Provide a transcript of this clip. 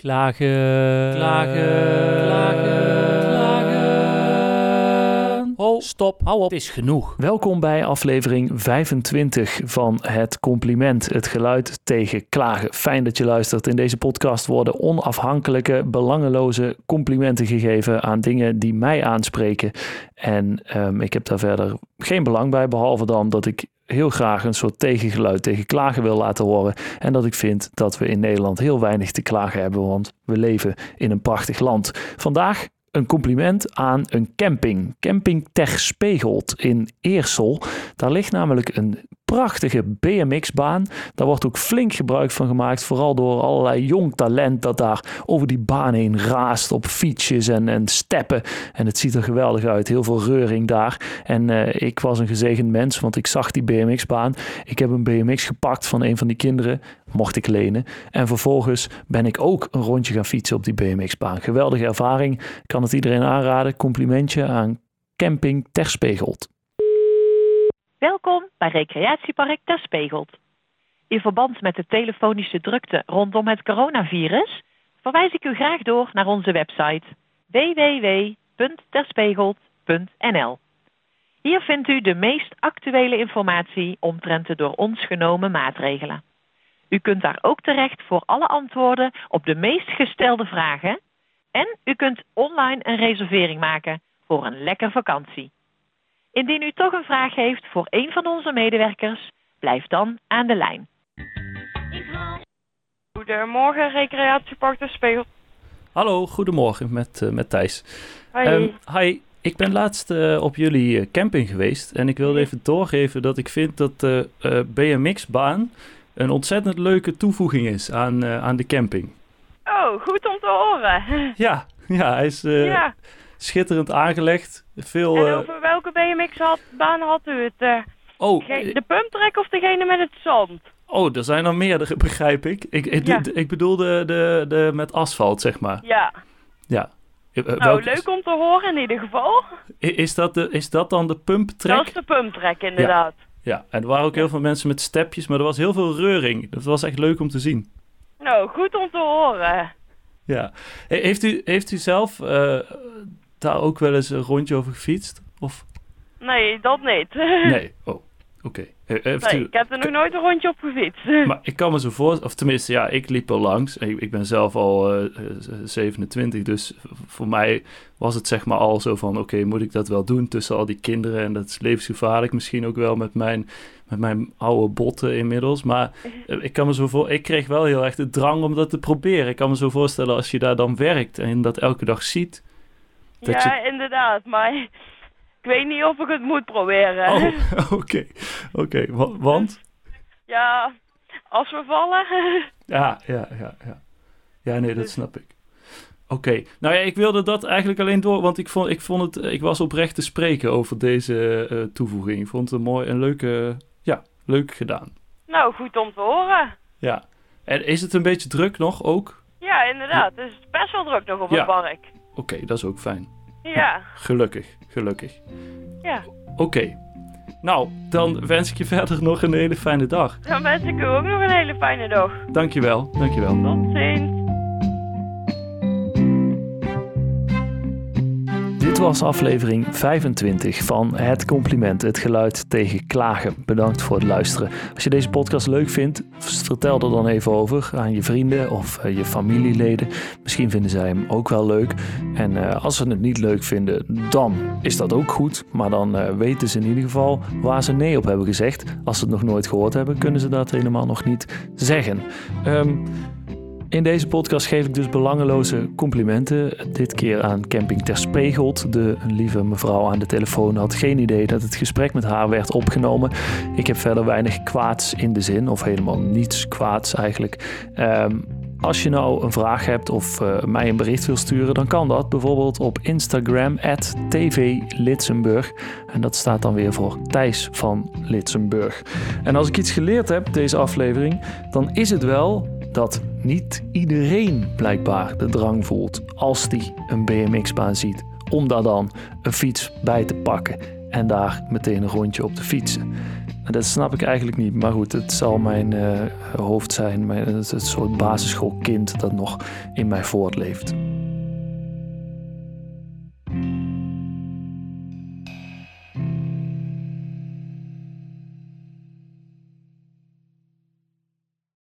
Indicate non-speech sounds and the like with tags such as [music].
Klagen, klagen, klagen, klagen. Stop, hou op, het is genoeg. Welkom bij aflevering 25 van Het Compliment, het geluid tegen klagen. Fijn dat je luistert. In deze podcast worden onafhankelijke, belangeloze complimenten gegeven aan dingen die mij aanspreken. En ehm, ik heb daar verder geen belang bij, behalve dan dat ik heel graag een soort tegengeluid tegen klagen wil laten horen. En dat ik vind dat we in Nederland heel weinig te klagen hebben, want we leven in een prachtig land. Vandaag een compliment aan een camping. Camping Terspegeld in Eersel. Daar ligt namelijk een prachtige BMX-baan. Daar wordt ook flink gebruik van gemaakt, vooral door allerlei jong talent dat daar over die baan heen raast op fietsjes en, en steppen. En het ziet er geweldig uit, heel veel reuring daar. En uh, ik was een gezegend mens, want ik zag die BMX-baan. Ik heb een BMX gepakt van een van die kinderen, mocht ik lenen. En vervolgens ben ik ook een rondje gaan fietsen op die BMX-baan. Geweldige ervaring, kan het iedereen aanraden. Complimentje aan Camping Terspegeld. Welkom bij Recreatiepark Terspegeld. In verband met de telefonische drukte rondom het coronavirus verwijs ik u graag door naar onze website www.terspegeld.nl. Hier vindt u de meest actuele informatie omtrent de door ons genomen maatregelen. U kunt daar ook terecht voor alle antwoorden op de meest gestelde vragen en u kunt online een reservering maken voor een lekker vakantie. Indien u toch een vraag heeft voor een van onze medewerkers, blijf dan aan de lijn. Goedemorgen, Recreatiepark de. Hallo, goedemorgen met, uh, met Thijs. Hoi. Um, hi, ik ben laatst uh, op jullie uh, camping geweest en ik wilde even doorgeven dat ik vind dat de BMX-baan een ontzettend leuke toevoeging is aan, aan de camping. Oh, goed om te horen. Ja, ja hij is ja. Schitterend aangelegd. Veel, en over welke BMX-baan had u het? Uh, oh, de pumptrack of degene met het zand? Oh, er zijn er meerdere, [laughs] begrijp ik. Ik, ik, ja. ik bedoel de, de, de met asfalt, zeg maar. Ja. Ja. Nou, leuk om te horen in ieder geval. Is dat, de, is dat dan de pumptrack? Dat is de pumptrack, inderdaad. Ja, ja. en er waren ook heel veel mensen met stepjes, maar er was heel veel reuring. Dat was echt leuk om te zien. Nou, goed om te horen. Ja. Heeft u, heeft u zelf uh, daar ook wel eens een rondje over gefietst? Of? Nee, dat niet. [laughs] nee, oh, oké. Okay. Nee, u... ik heb er nog nooit een rondje op gefietst. [laughs] Maar ik kan me zo voor, of tenminste, ja, ik liep er langs. Ik, ik ben zelf al uh, 27, dus voor mij was het zeg maar al zo van: oké, okay, moet ik dat wel doen tussen al die kinderen? En dat is levensgevaarlijk misschien ook wel met mijn, met mijn oude botten inmiddels. Maar uh, [laughs] ik kan me zo voor, ik kreeg wel heel erg de drang om dat te proberen. Ik kan me zo voorstellen als je daar dan werkt en dat elke dag ziet. Dat ja, je... inderdaad, maar ik weet niet of ik het moet proberen. Oh, [laughs] oké. Oké, okay. want? Ja, als we vallen. [laughs] ja, ja, ja, ja. Ja, nee, dat snap ik. Oké, okay. nou ja, ik wilde dat eigenlijk alleen door, want ik vond, ik vond het, ik was oprecht te spreken over deze uh, toevoeging. Ik vond het een mooi en leuke, ja, leuk gedaan. Nou, goed om te horen. Ja, en is het een beetje druk nog ook? Ja, inderdaad. Het is best wel druk nog op ja. het park. Oké, okay, dat is ook fijn. Ja. Gelukkig, gelukkig. Ja. Oké. Okay. Nou, dan wens ik je verder nog een hele fijne dag. Dan wens ik u ook nog een hele fijne dag. Dankjewel, dankjewel. Tot ziens. Was aflevering 25 van Het Compliment, het geluid tegen klagen. Bedankt voor het luisteren. Als je deze podcast leuk vindt, vertel er dan even over aan je vrienden of uh, je familieleden. Misschien vinden zij hem ook wel leuk. En uh, als ze het niet leuk vinden, dan is dat ook goed. Maar dan uh, weten ze in ieder geval waar ze nee op hebben gezegd. Als ze het nog nooit gehoord hebben, kunnen ze dat helemaal nog niet zeggen. Um, in deze podcast geef ik dus belangeloze complimenten. Dit keer aan Camping Terspegeld. De lieve mevrouw aan de telefoon had geen idee dat het gesprek met haar werd opgenomen. Ik heb verder weinig kwaads in de zin, of helemaal niets kwaads eigenlijk. Um, als je nou een vraag hebt of uh, mij een bericht wil sturen, dan kan dat bijvoorbeeld op Instagram @tvlitsenburg en dat staat dan weer voor Thijs van Litsenburg. En als ik iets geleerd heb deze aflevering, dan is het wel dat niet iedereen blijkbaar de drang voelt als die een BMX-baan ziet om daar dan een fiets bij te pakken en daar meteen een rondje op te fietsen. Dat snap ik eigenlijk niet. Maar goed, het zal mijn uh, hoofd zijn. Mijn, het, het soort basisschoolkind dat nog in mij voortleeft.